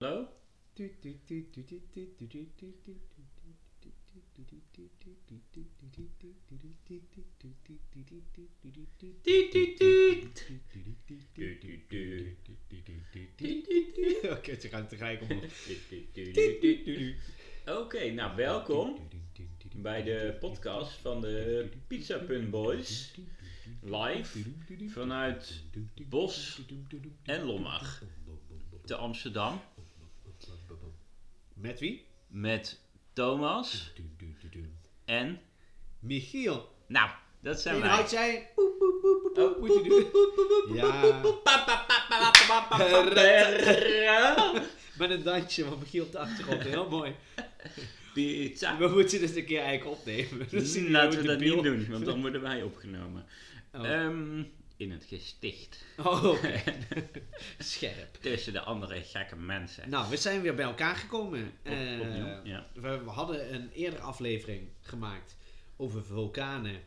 Hallo? Oké, ze gaan tegelijk omhoog. Oké, nou welkom bij de podcast van de Pizza Pun Boys. Live vanuit Bos en Lommag te Amsterdam. Met wie? Met Thomas en... Michiel. Nou, dat zijn wij. doen. Ja, met een dansje van Michiel op de achtergrond. Heel mooi. Pizza. We moeten dit een keer eigenlijk opnemen. Laten we dat niet doen, want dan worden wij opgenomen. Oh, Ehm, in het gesticht. Oh, oké. Scherp. Tussen de andere gekke mensen. Nou, we zijn weer bij elkaar gekomen. Op- Eh, opnieuw, ja. we, we hadden een eerdere aflevering gemaakt over vulkanen.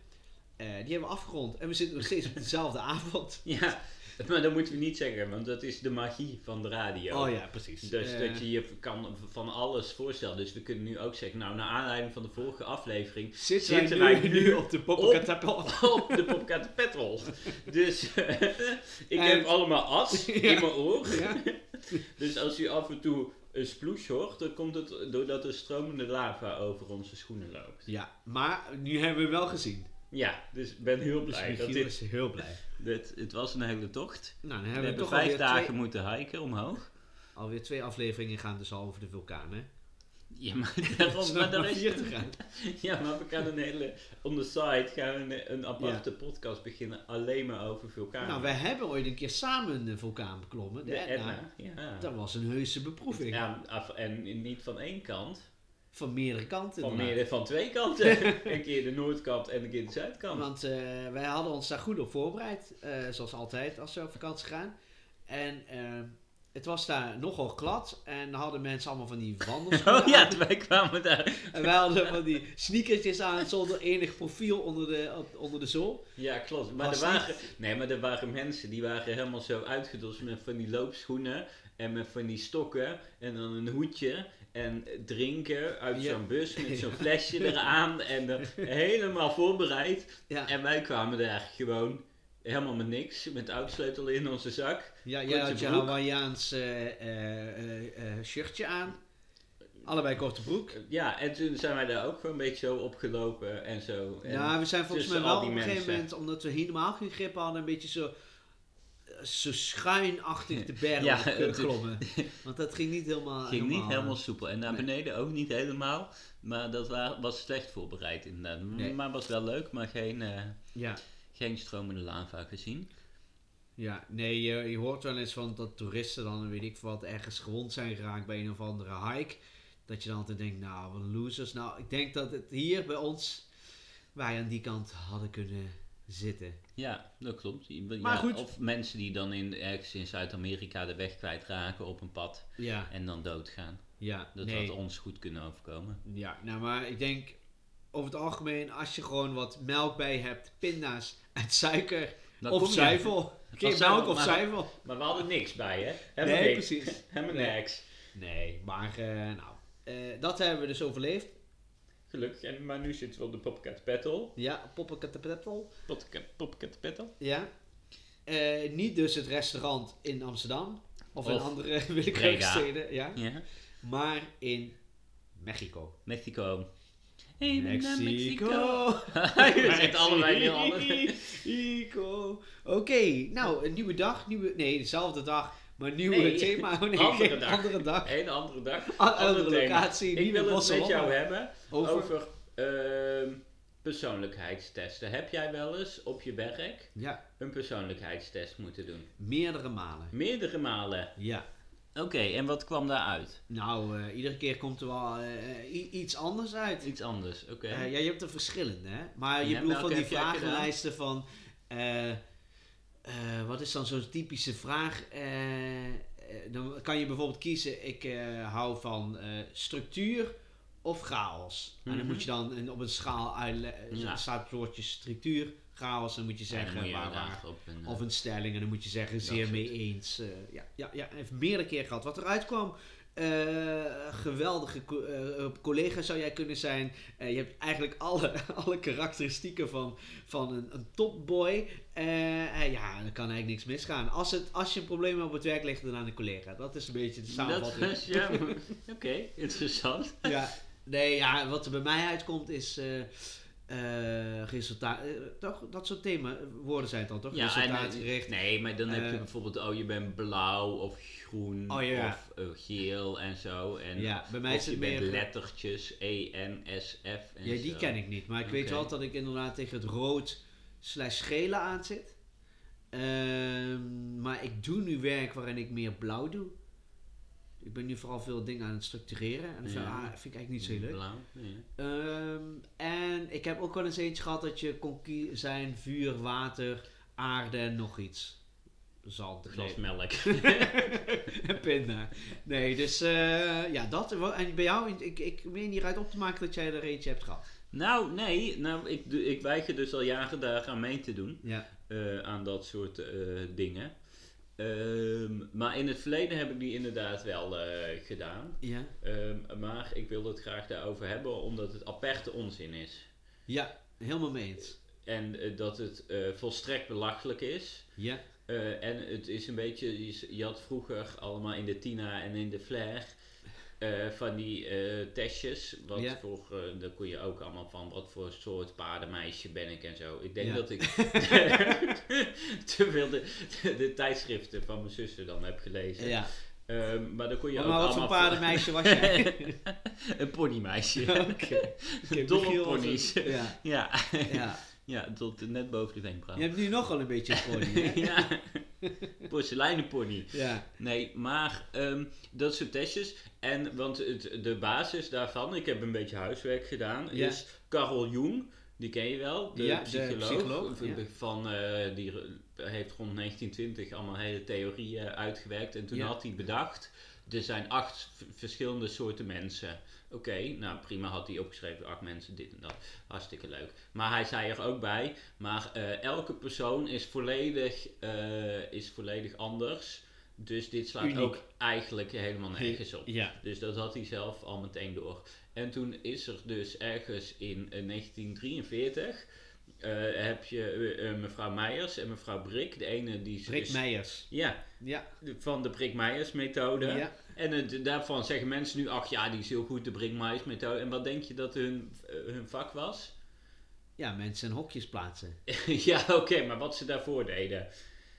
Eh, die hebben we afgerond. En we zitten nog steeds op dezelfde avond. Ja, maar dat moeten we niet zeggen, want dat is de magie van de radio. Oh ja, precies. Dus dat je je kan van alles voorstellen. Dus we kunnen nu ook zeggen, nou, naar aanleiding van de vorige aflevering Zitten, zitten wij nu, nu op de Poppenkatapel? op de Popcat Petrol. Dus ik En- heb allemaal as Ja. in mijn oor. Ja. Dus als u af en toe een sploes hoort, dan komt het doordat er stromende lava over onze schoenen loopt. ja, maar nu hebben we wel gezien. Ja, dus ik ben heel Dus blij. dat Michiel dit, is heel blij. dit, het was een hele tocht. Nou, dan We hebben we, hebben toch vijf dagen twee, moeten hiken omhoog. alweer twee afleveringen gaan dus al over de vulkanen. Ja, maar daarom, daar is vier te gaan. Ja, maar we gaan een hele, on the side gaan we een, een aparte podcast beginnen alleen maar over vulkanen. Nou, wij hebben ooit een keer samen een vulkaan beklommen. De, de Etna. Etna, ja. Dat was een heuse beproeving. ja en niet van één kant, Van meerdere kanten. van, inderdaad. van twee kanten. een keer de noordkant en een keer de zuidkant. Want eh, wij hadden ons daar goed op voorbereid. eh, zoals altijd als we op vakantie gaan. En eh, het was daar nogal glad. En dan hadden mensen allemaal van die wandelschoenen Oh ja, aan. wij kwamen daar. En wij hadden van die sneakertjes aan zonder enig profiel onder de, onder de zool. Ja, klopt. Maar Was er waren, nee, maar er waren mensen die waren helemaal zo uitgedost met van die loopschoenen en met van die stokken en dan een hoedje en drinken uit Ja. zo'n bus met zo'n flesje eraan en dan helemaal voorbereid. Ja, En wij kwamen daar gewoon helemaal met niks, met de autosleutel in onze zak. ja jij had je. Hawaiiaans eh, eh, eh, eh, shirtje aan. Allebei korte broek. Ja, en toen zijn wij daar ook gewoon een beetje zo opgelopen en zo. En ja, we zijn volgens mij wel op een gegeven moment, omdat we helemaal geen grip hadden, een beetje zo, eh, zo schuinachtig de berg Ja, geklommen. Want dat ging niet helemaal... ging niet helemaal, soepel. En naar nee. beneden ook niet helemaal. Maar dat wa- was slecht voorbereid inderdaad. Nee. Maar was wel leuk, maar geen, eh, Ja, geen stromende lava gezien. ja, nee, je, je hoort wel eens van dat toeristen dan, weet ik wat, ergens gewond zijn geraakt bij een of andere hike. Dat je dan altijd denkt, nou, wat losers. Nou, ik denk dat het hier bij ons, wij aan die kant hadden kunnen zitten. Ja, dat klopt. Ja, Maar goed. Of mensen die dan in, ergens in Zuid-Amerika de weg kwijtraken op een pad Ja, en dan doodgaan. ja, Dat nee. had ons goed kunnen overkomen. Ja, nou maar ik denk over het algemeen als je gewoon wat melk bij hebt, pinda's en suiker Dan of zuivel. Keer melk of maar- zuivel. Maar we hadden niks bij, hè? Helemaal Nee, niks. precies. Helemaal Nee. niks. Nee, maar eh, nou, eh, dat hebben we dus overleefd. Gelukkig. En, maar nu zitten we op de Popcat Battle. Ja. Popcat, Popcat Battle. Ja. Eh, niet dus het restaurant in Amsterdam of, in Of andere willekeurige steden, ja. Ja. Maar in Mexico. Mexico. Hey, Mexico. Je zegt allebei heel anders. Mexico. Oké, nou, een nieuwe dag. Nieuwe, nee, dezelfde dag, maar nieuwe Nee, thema. Oh, nee, andere dag. Andere dag. Een andere dag. Andere thema. locatie. Ik wil het met jou hebben Over. over ehm, persoonlijkheidstesten. Heb jij wel eens op je werk Ja, een persoonlijkheidstest moeten doen? meerdere malen. Meerdere malen. Ja. Oké, en wat kwam daaruit? Nou, eh, iedere keer komt er wel eh, iets anders uit. Iets anders, oké. Eh, ja, je hebt er verschillende, hè? Maar je bedoelt van die vragenlijsten van... eh, wat is dan zo'n typische vraag? Eh, eh, dan kan je bijvoorbeeld kiezen, ik hou van structuur of chaos. En dan Mhm. moet je dan een- op een schaal uitleggen, Ja. er staat het woordje structuur, chaos, dan moet je zeggen moet je waar, waar. een, Of een stelling en dan moet je zeggen zeer mee eens. ja, ja, ja, even meerdere keer gehad. Wat eruit kwam, geweldige co- eh, collega zou jij kunnen zijn. Eh, je hebt eigenlijk alle, alle karakteristieken van, van een, een topboy. Eh, ja, er kan eigenlijk niks misgaan. Als, het, als je een probleem op het werk ligt, dan aan een collega. Dat is een beetje de Dat samenvatting. is, ja, oké, interessant. ja, nee, ja, wat er bij mij uitkomt is eh resultaat. eh, toch, dat soort thema woorden zijn het dan toch? Ja, en, eh, Resultaatgericht. nee, maar dan heb je bijvoorbeeld, oh je bent blauw of groen Oh, ja. of geel en zo. En, ja, bij mij is je bent meer. lettertjes, E, N, S, F en Ja, die zo. ken ik niet. Maar ik weet wel dat ik inderdaad tegen het rood slash gele aan zit. Ehm, maar ik doe nu werk waarin ik meer blauw doe. Ik ben nu vooral veel dingen aan het structureren. En dat vind, Ja. vind ik eigenlijk niet zo leuk. Ehm, en ik heb ook wel eens eentje gehad dat je kon zijn vuur, water, aarde en nog iets. Zand. Glas melk. En pinda. Nee, dus eh, ja, dat. En bij jou, ik, ik meen hieruit op te maken dat jij er eentje hebt gehad. nou, nee, nou, ik, ik weiger dus al jaren daar aan mee te doen. Ja. eh, aan dat soort eh, dingen. Ehm, maar in het verleden heb ik die inderdaad wel eh, gedaan. Ja. Ehm, maar ik wil het graag daarover hebben omdat het aperte onzin is. Ja, helemaal mee eens. En eh, dat het eh, volstrekt belachelijk is. Ja. En het is een beetje, je had vroeger allemaal in de Tina en in de Flair eh, van die eh, testjes. Wat Ja. voor, eh, daar kon je ook allemaal van, wat voor soort paardenmeisje ben ik en zo. Ik denk Ja. dat ik te veel de, de, de tijdschriften van mijn zussen dan heb gelezen. Ja. Ehm, maar dan kon je Maar, ook wat voor paardenmeisje was jij? een ponymeisje. Oké. Oké, Dolle ponies. een- Ja, ja. Ja. tot net boven de wenkbrauw. Je hebt nu nogal een beetje een pony, ja, porseleinenpony. Ja. Nee, maar ehm, dat soort testjes. En, want het, de basis daarvan, ik heb een beetje huiswerk gedaan, Ja. is Carol Jung. Die ken je wel, de Ja, de psycholoog. psycholoog, van- ja. van, eh, die heeft rond 1920 allemaal hele theorieën uitgewerkt. En toen had hij bedacht, er zijn acht verschillende soorten mensen. Oké, nou prima had hij opgeschreven, acht mensen, dit en dat. Hartstikke leuk. Maar hij zei er ook bij, maar eh, elke persoon is volledig, eh, is volledig anders. Dus dit slaat Uniek. ook eigenlijk helemaal nergens op. Ja. Dus dat had hij zelf al meteen door. En toen is er dus ergens in eh, 1943 eh, heb je mevrouw Meijers en mevrouw Brik. De ene die is Rick dus- Meijers. Ja, Ja. van de Brik Meijers methode. Ja. En eh, daarvan zeggen mensen nu, ach ja, die is heel goed, de Brik Meijers methode. En wat denk je dat hun, eh, hun vak was? Ja, mensen in hokjes plaatsen. ja, oké, maar wat ze daarvoor deden.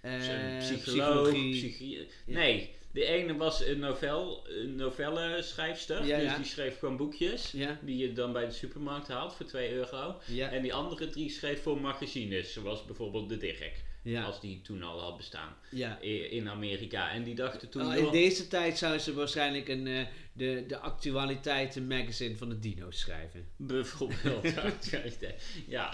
Eh, Zo'n psycholoog, psychologie. Nee, de ene was een, novel, een novelle schrijfster. Ja, dus ja. die schreef gewoon boekjes. Ja. Die je dan bij de supermarkt haalt voor 2 euro. En die andere drie schreef voor magazines. Zoals bijvoorbeeld de Dirk. Ja. Als die toen al had bestaan. ja. In Amerika. En die dachten toen... Joh, in deze tijd zou ze waarschijnlijk een, eh, de, de actualiteiten magazine van de dino's schrijven. Bijvoorbeeld. ja.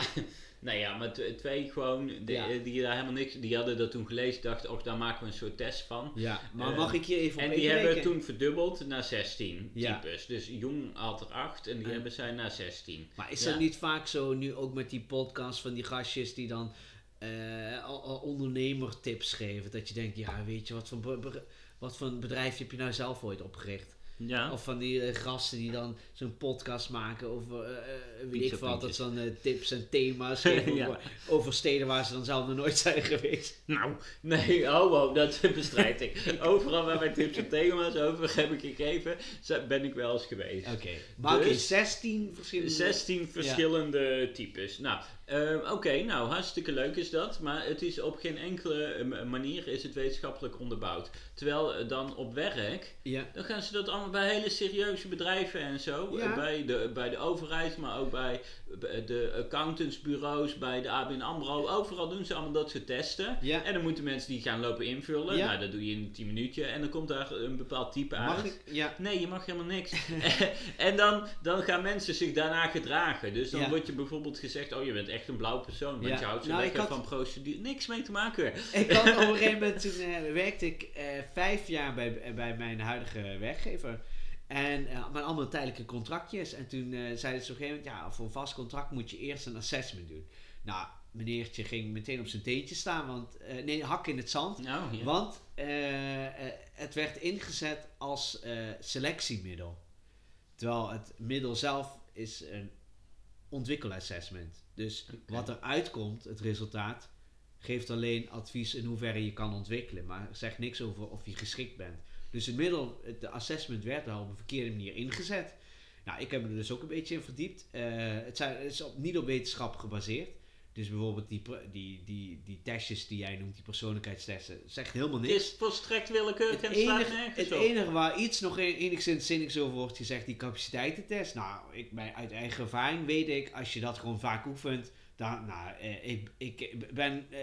Nou ja, maar twee gewoon, de, Ja. die daar helemaal niks, die hadden dat toen gelezen, dachten, oh, daar maken we een soort test van. Ja, maar Eh, mag ik hier even En die hebben toen verdubbeld naar 16 Ja. types. Dus Jong had er 8 en die En- hebben zij naar 16. Maar is Ja. dat niet vaak zo nu ook met die podcast van die gastjes die dan eh, al- al ondernemertips geven? Dat je denkt, ja weet je, wat voor, wat voor een bedrijf heb je nou zelf ooit opgericht? Ja. Of van die eh, gasten die dan zo'n podcast maken over, eh, eh, weet ik wat, dat dan eh, tips en thema's geven Ja. over, over steden waar ze dan zelf nog nooit zijn geweest. Nou, nee, oh, oh dat bestrijd ik. Overal waar wij tips en thema's over hebben gegeven, zo- ben ik wel eens geweest. Oké, maar Dus- 16 verschillende... 16 verschillende types. Nou, eh, oké, nou hartstikke leuk is dat, maar het is op geen enkele eh, m- manier is het wetenschappelijk onderbouwd. Terwijl eh, dan op werk, Ja, dan gaan ze dat allemaal bij hele serieuze bedrijven en zo, Ja. eh, bij, de, bij de overheid, maar ook bij bij de accountantsbureaus, bij de ABN AMRO, overal doen ze allemaal dat soort testen. ja. En dan moeten mensen die gaan lopen invullen, nou dat doe je in 10 minuutjes en dan komt daar een bepaald type uit. Mag ik? Ja. Nee, je mag helemaal niks. en dan, dan gaan mensen zich daarna gedragen. Dus dan wordt je bijvoorbeeld gezegd, oh je bent echt een blauw persoon. Want je houdt zo Nou, lekker had- van procedure. Niks mee te maken. Ik had op een gegeven moment, toen eh, werkte ik eh, vijf jaar bij, bij mijn huidige werkgever. En uh, maar allemaal tijdelijke contractjes. En toen eh, zeiden ze op een gegeven moment, ja, voor een vast contract moet je eerst een assessment doen. Nou, meneertje ging meteen op zijn teentje staan, want, eh, nee, hak in het zand. Oh, ja. Want eh, eh, het werd ingezet als eh, selectiemiddel. Terwijl het middel zelf is een ontwikkelassessment. Dus wat er uitkomt, het resultaat, geeft alleen advies in hoeverre je kan ontwikkelen. Maar zegt niks over of je geschikt bent. Dus het middel, het de assessment werd wel op een verkeerde manier ingezet. Nou, ik heb me er dus ook een beetje in verdiept. Eh, het, zijn, het is op, niet op wetenschap gebaseerd. Dus bijvoorbeeld die, die, die, die testjes die jij noemt, die persoonlijkheidstesten, zegt helemaal Het niks. is volstrekt willekeurig Het en slaat nergens het op. enige waar iets nog e- enigszins zinnigs over wordt gezegd, die capaciteitentest. Nou, ik, bij, uit eigen ervaring weet ik, als je dat gewoon vaak oefent, dan, nou, eh, ik, ik ben eh,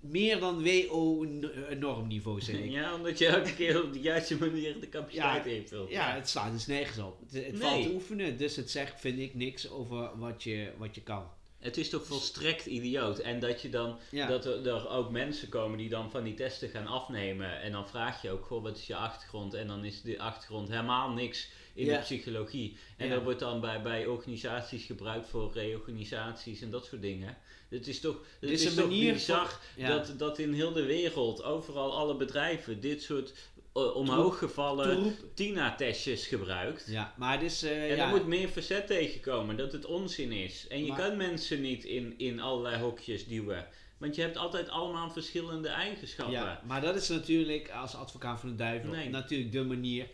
meer dan WO-normniveau, zeg ik. Ja, omdat je elke keer op de juiste manier de capaciteit Ja, invult. Ja, het slaat dus nergens op. Het, het Nee. valt te oefenen, dus het zegt, vind ik, niks over wat je, wat je kan. Het is toch volstrekt idioot. En dat je dan, Ja. dat er, er ook mensen komen die dan van die testen gaan afnemen. En dan vraag je ook, goh, wat is je achtergrond? En dan is de achtergrond helemaal niks in Ja. de psychologie. En Ja. dat wordt dan bij, bij organisaties gebruikt voor reorganisaties en dat soort dingen. Het is toch, het is is een toch manier bizar voor- dat, dat in heel de wereld, overal alle bedrijven, dit soort omhoog gevallen. TINA-testjes gebruikt. Ja, maar het is... eh, En ja, er moet meer verzet tegenkomen, dat het onzin is. En je Maar- kan mensen niet in, in allerlei hokjes duwen. Want je hebt altijd allemaal verschillende eigenschappen. Ja, maar dat is natuurlijk als advocaat van de duivel Nee. natuurlijk de manier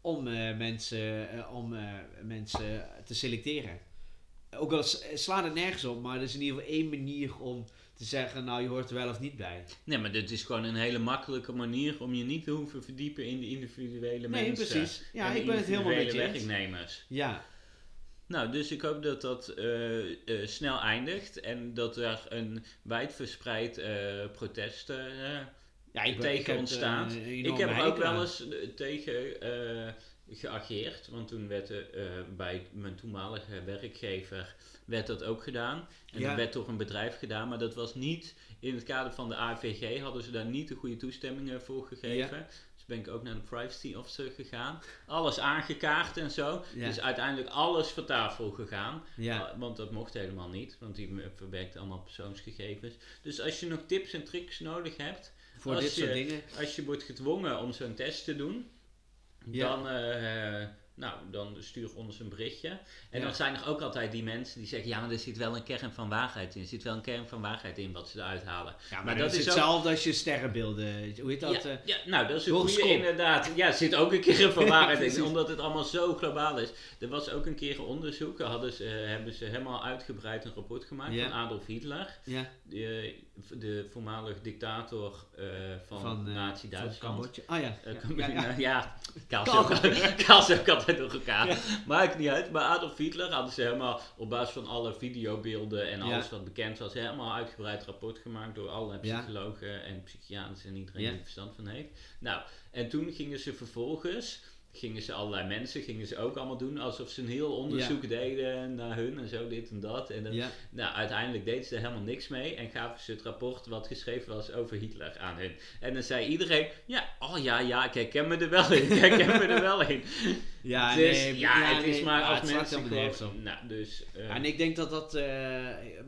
om, eh, mensen, eh, om eh, mensen te selecteren. Ook al slaat het nergens op, maar er is in ieder geval één manier om te zeggen, nou je hoort er wel of niet bij. Nee, maar dit is gewoon een hele makkelijke manier om je niet te hoeven verdiepen in de individuele Nee, mensen. precies. Ja, ik ben het helemaal met je werknemers. Ja, Nou, dus ik hoop dat dat eh, eh, snel eindigt en dat er een wijdverspreid eh protest ja ik tegen ik ontstaat. Ik heb ook wel eens tegen geageerd, want toen werd er, eh, bij mijn toenmalige werkgever werd dat ook gedaan. En Ja. dat werd door een bedrijf gedaan, maar dat was niet in het kader van de AVG, hadden ze daar niet de goede toestemmingen voor gegeven. Dus ben ik ook naar de privacy officer gegaan. Alles aangekaart en zo. Ja. Dus uiteindelijk alles voor tafel gegaan. Ja. Uh, want dat mocht helemaal niet, want die verwerkt allemaal persoonsgegevens. Dus als je nog tips en tricks nodig hebt, Voor als dit soort dingen. als je wordt gedwongen om zo'n test te doen, Dan, eh, nou, dan stuur ons een berichtje. En Ja. dan zijn er ook altijd die mensen die zeggen, ja, maar er zit wel een kern van waarheid in. Er zit wel een kern van waarheid in wat ze eruit halen. Ja, maar, dat is hetzelfde als je sterrenbeelden, hoe heet dat? ja, eh? ja, nou, dat is een goede inderdaad. Ja, er zit ook een kern van waarheid in, omdat het allemaal zo globaal is. Er was ook een keer een onderzoek, hadden ze, eh, hebben ze helemaal uitgebreid een rapport gemaakt van Adolf Hitler. ja, De, de voormalig dictator eh, van, van, eh, Nazi-Duitsland. Ah ja, Eh, ja, ja, ja. ze ook altijd door elkaar. Maakt niet uit. Maar Adolf Hitler hadden ze helemaal op basis van alle videobeelden en alles wat bekend was, helemaal uitgebreid rapport gemaakt door allerlei psychologen en psychiaters en iedereen die er verstand van heeft. Nou, en toen gingen ze vervolgens, gingen ze allerlei mensen, gingen ze ook allemaal doen alsof ze een heel onderzoek deden naar hun en zo, dit en dat. En dan, Ja. nou, uiteindelijk deden ze er helemaal niks mee en gaven ze het rapport wat geschreven was over Hitler aan hun. En dan zei iedereen, ja, oh ja, ja, ik herken me er wel in, ik herken me er wel in. Ja, dus nee, ja, het is maar ja, als mensen gewoon, nou, dus... eh, en ik denk dat dat, eh,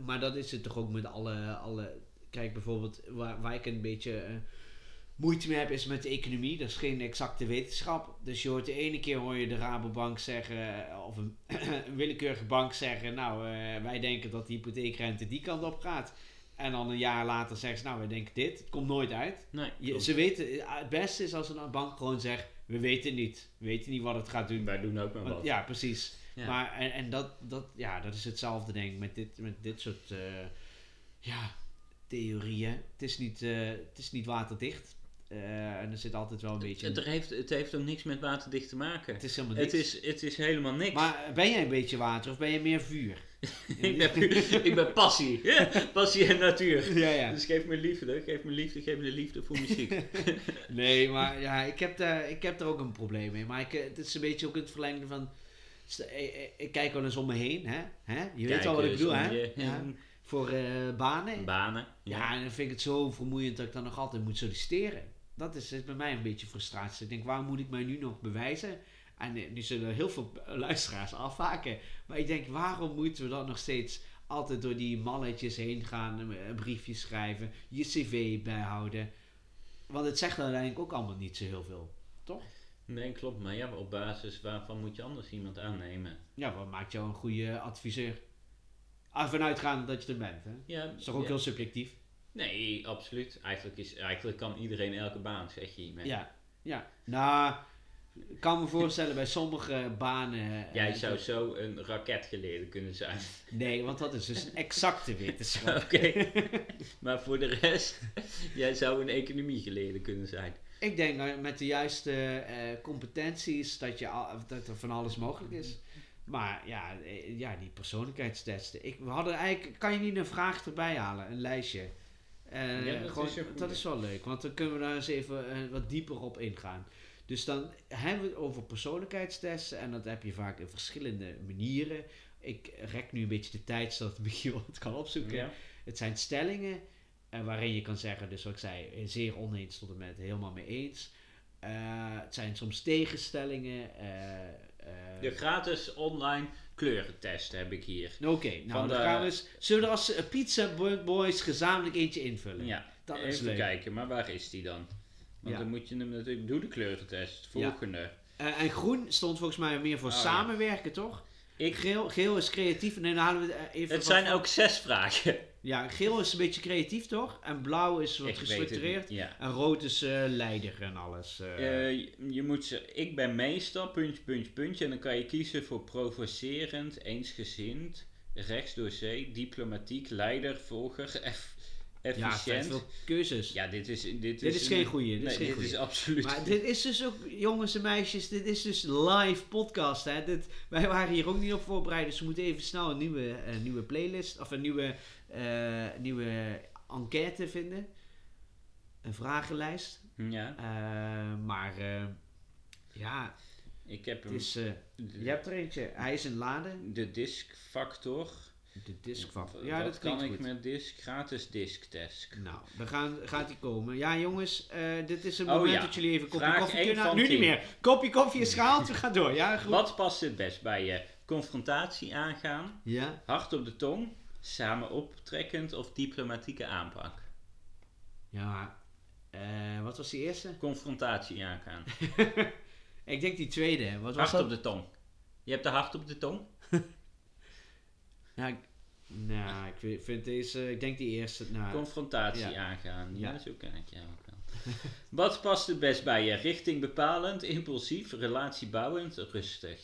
maar dat is het toch ook met alle, alle kijk bijvoorbeeld, waar, waar ik een beetje eh, moeite mee heb is met de economie. Dat is geen exacte wetenschap. Dus je hoort de ene keer hoor je de Rabobank zeggen, eh, of een, een willekeurige bank zeggen, nou eh, wij denken dat de hypotheekrente die kant op gaat. En dan een jaar later zeggen ze, nou wij denken dit. Het komt nooit uit. nee, Je, ze weten, eh, het beste is als een bank gewoon zegt, we weten niet. We weten niet wat het gaat doen. wij doen ook maar wat. ja, precies. Ja. Maar en, en dat, dat, ja, dat is hetzelfde denk ik met dit, met dit soort ja, theorieën. Het is niet, het is niet waterdicht. Eh, en er zit altijd wel een beetje... het, er heeft, het heeft ook niks met waterdicht te maken. het is helemaal Het niks. is, het is helemaal niks. Maar ben jij een beetje water of ben je meer vuur? ik, ben, ik ben passie. passie en natuur. ja, ja. Dus geef me liefde, geef me liefde, geef me de liefde voor muziek. Nee, maar ja, ik heb, daar, ik heb er ook een probleem mee. Maar ik, eh, het is een beetje ook het verlengde van... st- Ik, kijk wel eens om me heen, hè? hè? Je weet al wat ik bedoel, hè? je- Ja. Voor eh, banen. Banen. Ja, en dan vind ik het zo vermoeiend dat ik dan nog altijd moet solliciteren. Dat is, is bij mij een beetje frustratie. Ik denk, waarom moet ik mij nu nog bewijzen? En eh, nu zullen heel veel luisteraars afhaken. Maar ik denk, waarom moeten we dat nog steeds altijd door die malletjes heen gaan, een- een briefje schrijven, je cv bijhouden. Want het zegt uiteindelijk ook allemaal niet zo heel veel. Nee, klopt. Maar ja, op basis waarvan moet je anders iemand aannemen? Ja, wat maakt jou een goede adviseur? Ah, vanuitgaande dat je er bent, hè? Ja, Dat is toch ook ja. heel subjectief? Nee, absoluut. Eigenlijk, is, eigenlijk kan iedereen elke baan, zeg je hiermee. Ja, ja. Nou, ik kan me voorstellen bij sommige banen... eh, Jij zou dat- zo een raketgeleerde kunnen zijn. Nee, want dat is dus een exacte wetenschap. Oké. maar voor de rest, jij zou een economiegeleerde kunnen zijn. Ik denk dat met de juiste eh, competenties dat, je al, dat er van alles mogelijk is. Maar ja, eh, ja die persoonlijkheidstesten. Ik, we hadden eigenlijk, kan je niet een vraag erbij halen, een lijstje? Eh, Ja, dat gewoon- is dat is wel leuk, want dan kunnen we daar eens even eh, wat dieper op ingaan. Dus dan hebben we het over persoonlijkheidstesten en dat heb je vaak in verschillende manieren. Ik rek nu een beetje de tijd zodat Michiel het kan opzoeken. Ja. Het zijn stellingen eh, waarin je kan zeggen, dus wat ik zei, eh, zeer oneens tot en met helemaal mee eens. Eh, het zijn soms tegenstellingen. eh, eh, De gratis online kleurentest heb ik hier. Oké, nou Van dan de- gaan we eens, zullen we er als eh, Pizza Boys gezamenlijk eentje invullen? Ja, dat is even leuk. kijken, maar waar is die dan? Want Ja. dan moet je hem natuurlijk... Doe de kleurentest. Ja. Volgende. Eh, en groen stond volgens mij meer voor Oh, ja. samenwerken, toch? Ik, Geel, geel is creatief. Nee, dan halen we eh, even. het zijn ook zes vragen. Ja, geel is een beetje creatief, toch? En blauw is wat Ik gestructureerd. Ja. En rood is eh, leider en alles. eh. Eh, je- moet ze, ik ben meestal, puntje, puntje, puntje. En dan kan je kiezen voor provocerend, eensgezind, rechts door zee, diplomatiek, leider, volger, eff, ja, efficiënt. veel keuzes. Ja, dit is... Dit, Dit is, is een- geen goeie, dit is nee, geen dit goeie. is absoluut... Maar dit is dus ook, jongens en meisjes, dit is dus live podcast. Hè? Dit, wij waren hier ook niet op voorbereid, dus we moeten even snel een nieuwe, een nieuwe playlist of een nieuwe, eh, nieuwe enquête vinden. Een vragenlijst. Ja, Eh, maar eh, ja, ik heb het hem... is, je hebt er eentje. Hij is in laden. de disk factor. De. Wat Ja, dat kan ik goed. met disk? Gratis disktest. Nou, dan gaan, gaat die komen. Ja, jongens, dit is een Oh, moment ja. dat jullie even een kopje Vraag koffie kunnen Nu niet meer. Kopje koffie is gehaald, we gaan door. Ja, goed. Wat past het best bij je? Confrontatie aangaan, Ja. hard op de tong, samen optrekkend of diplomatieke aanpak? Ja, eh, wat was die eerste? Confrontatie aangaan. Ik denk die tweede. Wat was Hard dat? op de tong. Je hebt de hart op de tong? Ja, ik, nou, ik vind- deze, ik denk die eerste. Nou, Confrontatie ja. aangaan. Ja, Ja. zo ken ik jou ook wel. Wat past het best bij je? Richting bepalend, impulsief, relatiebouwend, rustig?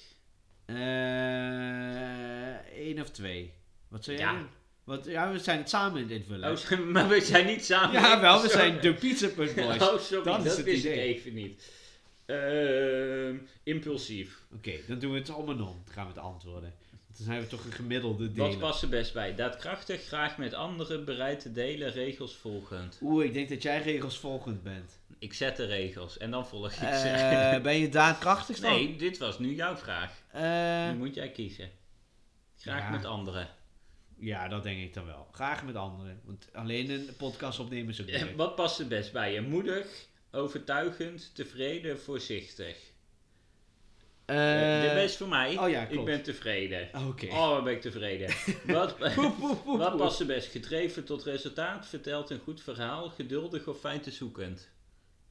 eh één of twee. Wat zou jij Ja. Want, ja, we zijn het samen in het invullen. Oh, maar we zijn niet samen. ja, wel, we Sorry. zijn de Pizza Boys. Oh, sorry, Dat dat, is het wist ik idee. even niet. Ehm, impulsief. Oké, dan doen we het om en om. Dan gaan we het antwoorden. Want Dan zijn we toch een gemiddelde Wat deler. past er best bij? Daadkrachtig, graag met anderen, bereid te delen, regels volgend. Oeh, ik denk dat jij regelsvolgend bent. Ik zet de regels en dan volg ik ze. Eh, ben je daadkrachtig dan? nee, dit was nu jouw vraag. Eh, Nu moet jij kiezen. Graag Ja. met anderen. Ja, dat denk ik dan wel. Graag met anderen. Want alleen een podcast opnemen is ook Eh. Wat past er best bij je? Moedig, overtuigend, tevreden, voorzichtig. Eh, Dit is voor mij. oh ja, ik ben tevreden. Oké. Oh, wat ben ik tevreden. wat, Poep, poep, poep, wat past er best? Gedreven tot resultaat, vertelt een goed verhaal, geduldig of fijn te zoekend?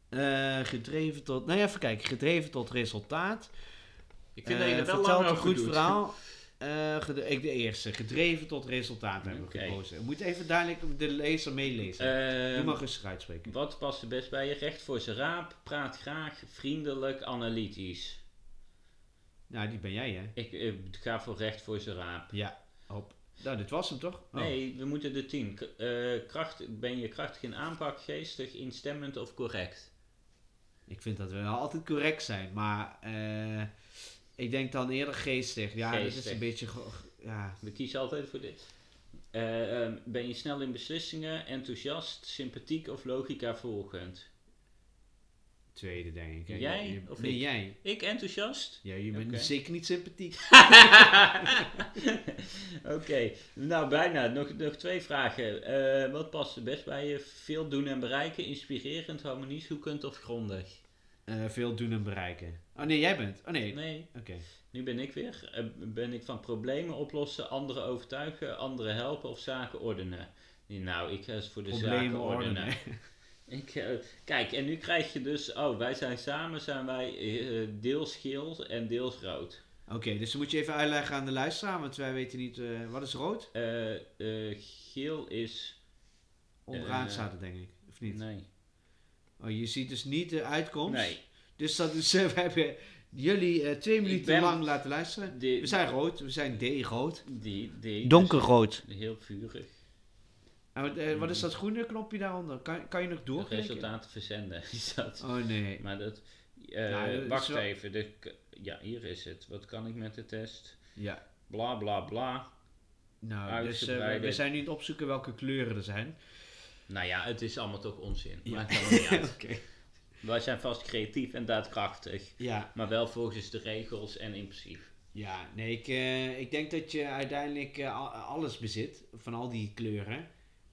Eh, gedreven tot... Nou ja, even kijken. Gedreven tot resultaat. Ik vind Eh, dat je er wel lang een goed doet. verhaal. Eh, ik de eerste. Gedreven tot resultaat hebben gekozen. We moeten even duidelijk de lezer meelezen. Ehm, Doe maar rustig uitspreken. Wat past er best bij je? Recht voor zijn raap, praat graag, vriendelijk, analytisch. Nou, die ben jij, hè? Ik eh, ga voor recht voor zijn raap. Ja. Hop. Nou, dit was hem toch? Oh. Nee, we moeten de tien. Eh, kracht, ben je krachtig in aanpak, geestig, instemmend of correct? Ik vind dat we wel altijd correct zijn, maar eh, ik denk dan eerder geestig. Ja, dat is een beetje. Ja, We kiezen altijd voor dit. Eh, ehm, ben je snel in beslissingen, enthousiast, sympathiek of logica volgend? tweede denk ik. hè. Jij Je- of nee, ik? jij. Ik enthousiast? Ja, je bent zeker niet sympathiek. Oké, nou bijna. Nog, nog twee vragen. Eh, wat past er best bij je? Veel doen en bereiken, inspirerend, harmonieus, zoekend of grondig? Eh, veel doen en bereiken. Oh nee, jij bent. Oh nee. Nee, Oké. nu ben ik weer. Eh, ben ik van problemen oplossen, anderen overtuigen, anderen helpen of zaken ordenen. Nee, Nou, ik ga eens voor de zaken ordenen. ordenen. Ik, eh, kijk, en nu krijg je dus, oh, wij zijn samen, zijn wij eh, deels geel en deels rood. Oké, dus dan moet je even uitleggen aan de luisteraar, want wij weten niet, eh, wat is rood? Eh, eh, geel is, Onderaan Eh, staat het denk ik, of niet? nee, Oh, je ziet dus niet de uitkomst. nee. Dus dat is, eh, we hebben jullie eh, twee minuten lang laten luisteren. We zijn rood, we zijn D-rood. die, die, Donkerrood. dus heel vurig. En wat, eh, wat is dat groene knopje daaronder? Kan, kan je nog doorklikken? resultaten verzenden is dat. Oh nee. Maar dat, wacht wel- even, de, ja, hier is het. Wat kan ik met de test? Ja. Bla bla bla. Nou, dus we- Uitgebreide- we zijn nu aan het opzoeken welke kleuren er zijn. Nou ja, het is allemaal toch onzin. Ja. Maakt allemaal niet uit. Oké. Wij zijn vast creatief en daadkrachtig. Ja, Maar wel volgens de regels en impulsief. ja, nee, ik, eh, ik denk dat je uiteindelijk eh, al- alles bezit van al die kleuren.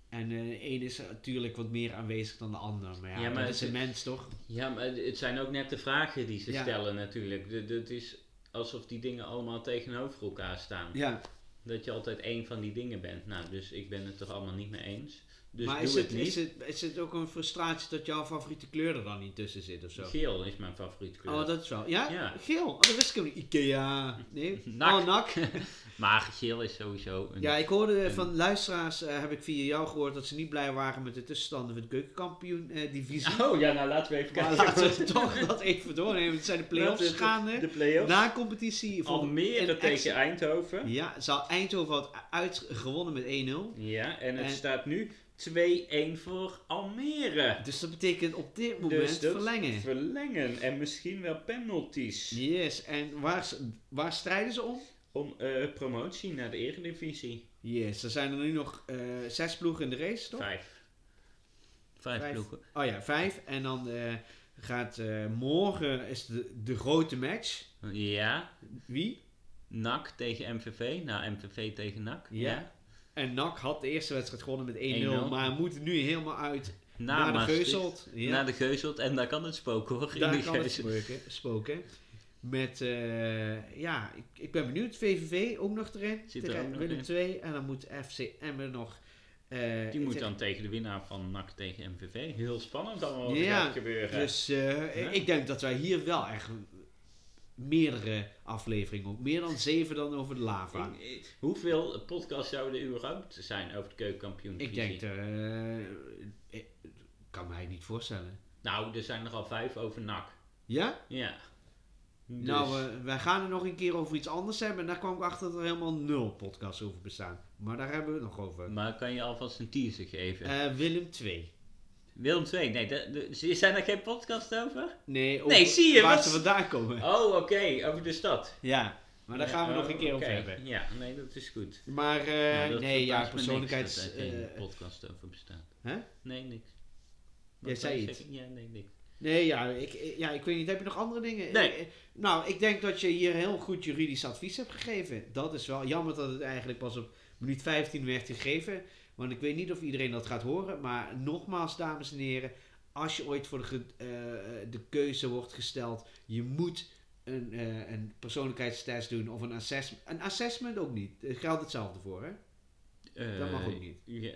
En eh de een is natuurlijk wat meer aanwezig dan de ander. Maar ja, Ja, maar dat is een mens toch? Ja, maar het zijn ook net de vragen die ze Ja. stellen natuurlijk. Het is alsof die dingen allemaal tegenover elkaar staan. Ja, Dat je altijd één van die dingen bent. Nou, dus ik ben het er allemaal niet mee eens. Dus maar doe is het, het, niet. is, het, is het ook een frustratie dat jouw favoriete kleur er dan niet tussen zit of zo? Geel is mijn favoriete kleur. Oh, dat is wel. Ja? Ja. Geel? Oh, dat wist ik ook niet. Ikea. Nee? Nak. Oh, nak. Maar geel is sowieso een... Ja, ik hoorde van luisteraars, eh, heb ik via jou gehoord, dat ze niet blij waren met de tussenstanden van de keukenkampioen-divisie. Oh ja, nou laten we even maar kijken. laten we toch dat even doornemen. Het zijn de play-offs gaande. De play-offs. Na competitie. voor- Almere tegen Eindhoven. Ja, zal Eindhoven had uit gewonnen met 1-0. Ja, en het En- staat nu 2-1 voor Almere. Dus dat betekent op dit moment Dus dat verlengen. Verlengen en misschien wel penalties. Yes, en waar, waar strijden ze om? Om eh, promotie naar de Eredivisie. Yes, er zijn er nu nog eh, zes ploegen in de race, toch? Vijf. Vijf, Vijf. ploegen. Oh ja, vijf. En dan eh, gaat eh, morgen is de, de grote match. Ja, Wie? NAC tegen MVV. Nou, MVV tegen NAC. Ja. En NAC had de eerste wedstrijd gewonnen met 1-0, 1-0. maar moet nu helemaal uit Na naar de. Geuzelt. Ja. Naar de Geuzelt. En daar kan het spoken hoor. Daar kan het spoken. spoken. Met, eh, ja, ik, ik ben benieuwd. VVV ook nog erin. Zit er tegen ook nog Willem in. 2. En dan moet FC Emmen nog... eh, Die moet zeg- dan tegen de winnaar van NAC tegen MVV. Heel spannend allemaal wat er Ja, gaat gebeuren. Dus eh, Ja. ik denk dat wij hier wel echt meerdere afleveringen, ook meer dan zeven dan over de lava. Hoeveel podcasts zouden er überhaupt zijn over de keukenkampioen? Ik denk, ik kan mij niet voorstellen. Nou, er zijn er al vijf over NAC. Ja? Ja. Dus, Nou, eh, wij gaan er nog een keer over iets anders hebben. En daar kwam ik achter dat er helemaal nul podcasts over bestaan. Maar daar hebben we het nog over. maar kan je alvast een teaser geven? Willem 2. Willem 2, nee, de, de, zijn er geen podcast over? Nee, over Nee, zie je, waar wat- ze vandaan komen. Oh, oké, over de stad. Ja, maar daar gaan we nog een keer oké. over hebben. Ja, nee, dat is goed. Maar Nou, dat nee, ja, me niks dat er geen eh, podcast over bestaat. hè? Nee, niks. Jij Wat zei wou je iets. zeggen? Ja, nee, niks. Nee, ja ik, ja, ik weet niet. Heb je nog andere dingen? Nee. Eh, Nou, ik denk dat je hier heel goed juridisch advies hebt gegeven. Dat is wel jammer dat het eigenlijk pas op minuut 15 werd gegeven. Want ik weet niet of iedereen dat gaat horen. Maar nogmaals, dames en heren. Als je ooit voor de, eh, de keuze wordt gesteld. Je moet een, eh, een persoonlijkheidstest doen. Of een assessment. Een assessment ook niet. Er geldt hetzelfde voor, hè? Dat mag Eh, ook niet. Ja,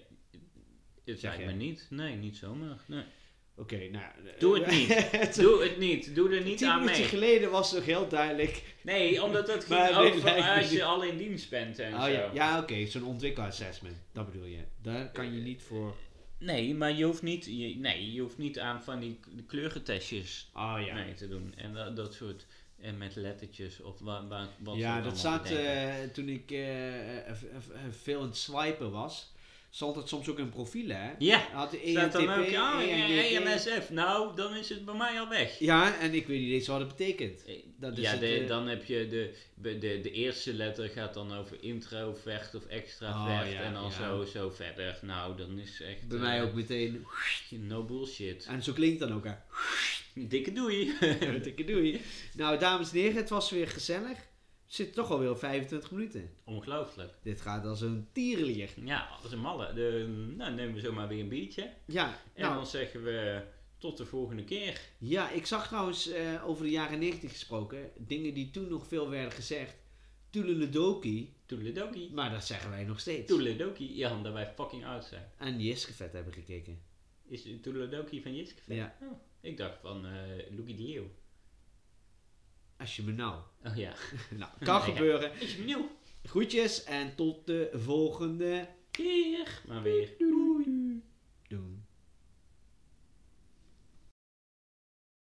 het Zeg lijkt me niet. Nee, niet zomaar. Nee. Oké, nou... eh, Doe het niet. Doe het niet. Doe er niet Tien aan minuten mee. geleden was het nog heel duidelijk. Nee, omdat het ging over als je al in dienst bent en Oh zo. ja, ja oké, zo'n ontwikkelassessment. Dat bedoel je. Daar kan je niet voor. Nee, maar je hoeft niet, je, nee, je hoeft niet aan van die k- kleurentestjes Oh ja. mee te doen. En dat, dat soort. En met lettertjes of wa, wa, wat ze ja, dat zat eh, toen ik eh, eh, veel aan het swipen was. Stond het soms ook in profielen, hè? Ja, Had de staat dan ook. Oh, ENGP. EMSF. Nou, dan is het bij mij al weg. Ja, en ik weet niet eens wat het betekent. Eh, Dat is ja, het, de, eh, dan heb je de, de, de, eerste letter gaat dan over introvert of extravert Oh, ja, en dan ja. zo, zo verder. Nou, dan is echt Bij eh, mij ook meteen. no bullshit. En zo klinkt het dan ook, hè? Dikke doei. Dikke doei. Nou, dames en heren, het was weer gezellig. Zitten toch alweer op 25 minuten. Ongelooflijk. Dit gaat als een tierenlier. Ja, is een malle. De, nou, nemen we zomaar weer een biertje. Ja, En nou, dan zeggen we tot de volgende keer. Ja, ik zag trouwens eh, over de jaren 90 gesproken, dingen die toen nog veel werden gezegd. Toedeledoki, Toedeledoki. maar dat zeggen wij nog steeds. Toedeledoki. Ja, omdat wij fucking oud zijn. En Jiskevet hebben gekeken. Is de Toedeledoki van Jiske? Ja. Oh, ik dacht van eh Loekie de Leeuw. Als je me nou. Oh ja. nou, kan Nee, gebeuren. Is nieuw. Groetjes en tot de volgende Keer. Maar weer. Doei. Doen.